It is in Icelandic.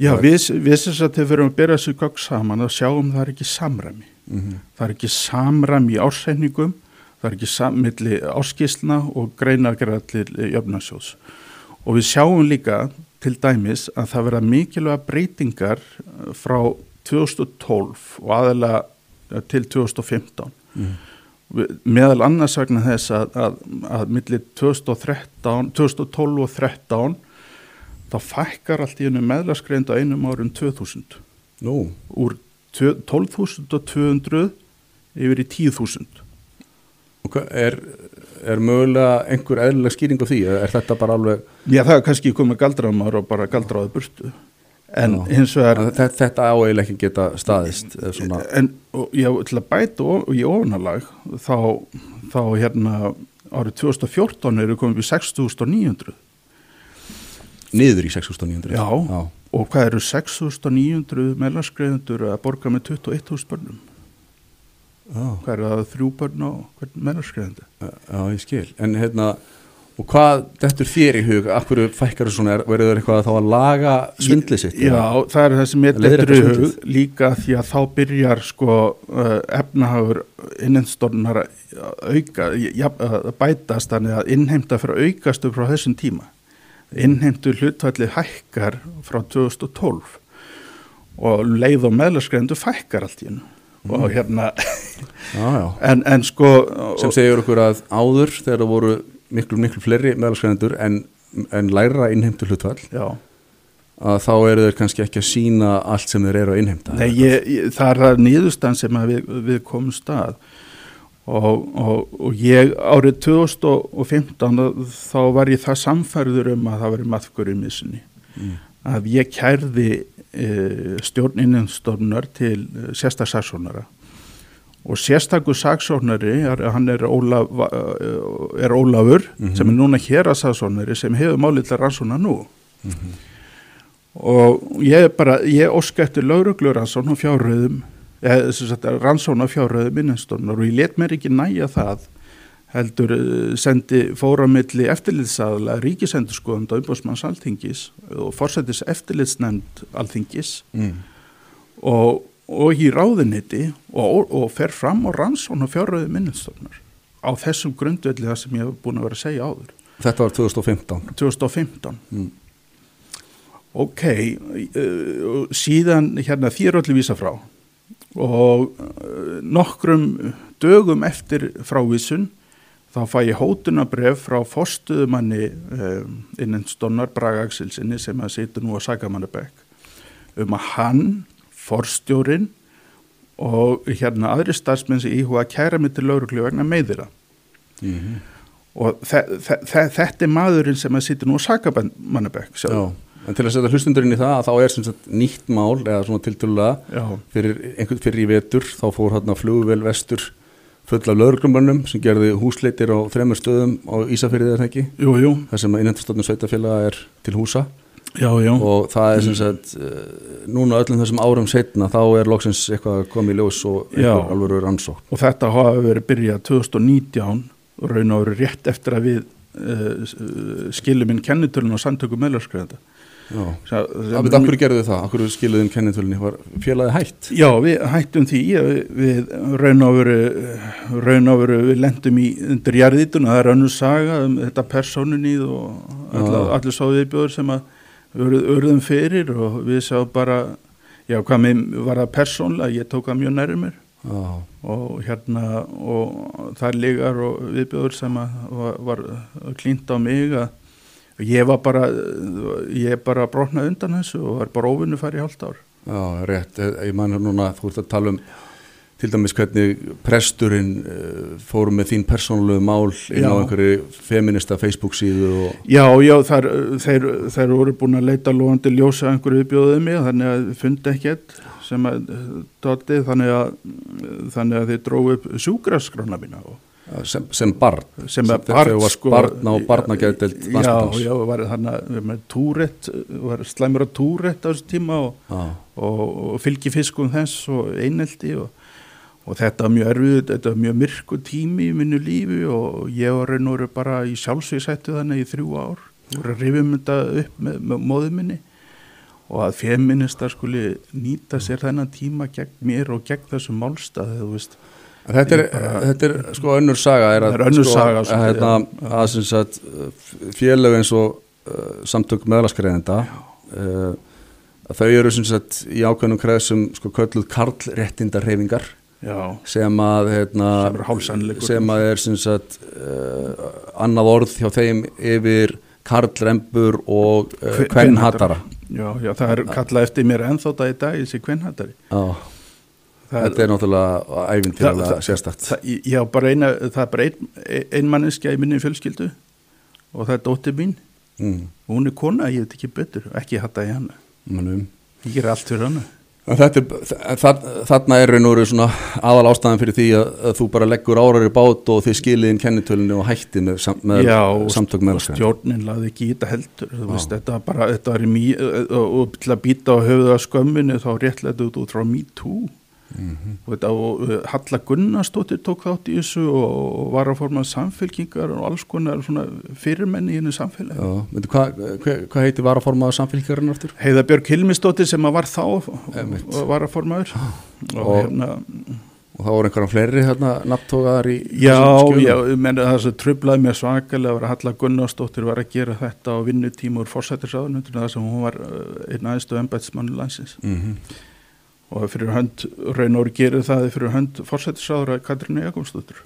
Já, við, við sem sagt þegar við erum að byrja þessu gögg saman þá sjáum það er ekki samræmi. Mm -hmm. Það er ekki samræmi í ársreikningum, það er ekki sammiðli áskíslna og greinagerða til jöfnarsjóðs. Og við sjáum líka til dæmis að það verða mikilvæga breytingar frá 2012 og aðalega til 2015. Mm. Meðal annars vegna þess að, að, að millir 2013, 2012 og 2013 þá fækkar allt í hennu meðlaskreind á einum árum 2000 Nú, úr 12.200 yfir í 10.000 og hvað er, er mögulega einhver eðlileg skýring á því? Er þetta bara alveg, Já það er kannski komið galdraðumar og bara galdraði burtu. En Já. hins vegar þetta, þetta áeil ekki geta staðist svona, en já, til að bæta í ofunalag þá, þá hérna árið 2014 eru komið við 6.900 niður í 6.900 Já. Já. og hvað eru 6.900 meðlarskreiðendur að borga með 21.000 börnum Já. hvað eru það þrjú börn á hvern meðlarskreiðendu Já, ég skil, en hérna og hvað, þetta er þér í hug af hverju fækkar þessu svona, er- verður það eitthvað þá að laga svindlið sitt? Já, það er það sem ég dettur í hug líka því að þá byrjar sko uh, efnahagur innenstornar að auka, ja, að bætast þannig að innheimta fyrir að aukast upp frá þessum tíma. Innheimtu hlutfallið hækkar frá 2012 og leið og meðlarskreiðendu fækkar allt í hennu. Og hérna, já, já. en, en sko... sem segir okkur að áður þegar það voru miklu, miklu fleiri meðalskræðendur en, en læra innheimtu hlutfall Já. að þá eru þeir kannski ekki að sína allt sem þeir eru að innheimta Nei, ég, ég, það er það nýðustan sem við, við komum stað og, og, og ég árið 2015 þá var ég það samfærður um að það veri maðkur í missunni Mm. að ég kærði e, stjórninnstofnar til e, sérstaksaksónara og sérstakur saksónari hann er, Ólaf, eh, er Ólafur Mhm. sem er núna hér að saksónari sem hefur málið til rannsóna nú Mhm. og ég bara, ég óska eftir lauruglur rannsón og fjárröðum eða sem sagt rannsón og ég let mér ekki næja það heldur eh, sendi fóramilli eftirlitsaðla ríkisendurskoðand á umbósmanns alþingis og fórsættis eftirlitsnefnd alþingis mm. og, og í ráðuniti og, og fer fram og rannsón og fjárröðum innenstornar á þessum grundvelli það sem ég hef búin að vera að segja áður þetta var 2015 2015 mm. Ok, uh, síðan hérna þér öllu vísa frá og uh, nokkrum dögum eftir frávísun þá fæ ég hótunabref frá fórstuðumanni um, innan Stonnar Braga Axelsinni sem að situr nú á Sagamannabæk um að hann, forstjórin og hérna aðri starfsmenn sem íhuga að kæra mig til lauruglu vegna meðira Mm og þe þe þe þetta er maðurinn sem að situr nú á Sagamannabæk Já, en til að setja hlustundurinn í það að þá er sem sagt nýtt mál eða svona tiltölulega Já. fyrir fyrir í vetur þá fór hérna flugvel vestur full af lögreglumönnum sem gerði húsleitir á þremur stöðum á Ísafyrðið er það ekki Jú, jú, þar sem innhendastofnum sveitafélaga er til húsa já, já. og það er sem sagt uh, núna öllum þessum árum setna þá er loksins eitthvað komið í ljós og alveg rannsókn og þetta hafa verið byrjað 2019 og raun og verið rétt eftir að við uh, skilum inn kennitölun og samtökum meðlarskræðanda. Það af hverju gerðu þið það, af hverju skiluðin kennitölunni? Var félagið hætt? Já, við hættum því, við, við raun og veru, og við lendum í undir jarðítuna, það er önnur saga um þetta personunýð og alla, allir svo viðbjóður sem að urð, urðum fyrir og við sá bara, já, hvað með var það persónlega, ég tók það mjög nærri mér. Já, og hérna og þar ligar og viðbjóður sem að var, var klínt á mig að ég var bara ég bara brotnaði undan þessu og var bara óvinnu færi í hálft ár já, rétt, Eh, ég man núna þú ert að tala um til dæmis hvernig presturinn uh, fór með þín persónulegu mál inn á Já. einhverju feminista Facebook síðu og Já, já, þar, þeir, þeir voru búin að leita lóðandi ljósa einhverju viðbjóðið mig þannig að þið fundi ekkert sem að dotti þannig að þannig að þið dróðu upp sjúkraskrána mína og sem, sem barn. Sem þegar þú varst barn á barnageðdeild Já, já, var þannig að með túrett, var slæmur á túrett á þessu tíma og og, og fylgi fiskum þess og einelti og, og þetta var mjög erfið, þetta var mjög myrku tími í minnu lífi og ég var raun og veru bara í sjálfsvísættu þannig í þrjú ár, voru að rifjum þetta upp með, með móðu minni og að feministar skuli nýta sér þennan tíma gegn mér og gegn þessum málstað þú veist Þetta er, bara- þetta er sko önnur saga er að, er önnur sko, saga, að, svolítið, hérna, að sem sagt félög eins og uh, samtök meðlaskreiðenda uh, að þau eru sagt í ákveðnum kreðsum sko kölluð karlréttindarhefingar já, sem að hérna, sem að er sagt uh, annað orð hjá þeim yfir karlrembur og kvennhatara já, já, það er kallað eftir mér ennþá dag í dag þessi kvinnhattari Já, þetta er náttúrulega æfintýralega Það- sérstakt. það, já, bara eina, það er bara ein, ein manneskja í minni fjölskyldu og það er dóttir mín. Mm, og hún er kona, ég veit ekki betur. Ekki hatta í hana, manum ég ger allt fyrir hana. Er, þa- þarna er raun og veru svona aðal ástæðan fyrir því að, að þú bara leggur árar í bát og þið skiliðin kennitölinu og hætti með, með Já, samtök og meðlaskræðinga. stjórnin laði ekki í þetta heldur. Þú Já. veist, þetta var bara, þetta var í mý og, og til að býta á höfuða skömminu þá réttlega út frá me too Mhm. og þetta og uh, Halla Gunnarsdóttir tók þátt í þessu og, og var að forma samfélkingar og alls konar fyrirmenni í henni samfélagi hvað hva, hva heiti varaformaður samfélgjarinn aftur? Heiða Björg Hilmisdóttir sem að var þá og var að formaður og, Og- hérna Og það voru einhverjum fleiri hérna nafntógaðar í Já, já, ég menn það sem trublaði mér svakalega var að Halla Gunnarsdóttir var að gera þetta á vinnutíma úr forsættisraðunundinu þar sem hún var uh, einn aðeinstöð embætsmannu landsins Mhm. Og fyrir hönd, veru gerir það fyrir hönd forsættisraður að Katrínu Jakobsdóttur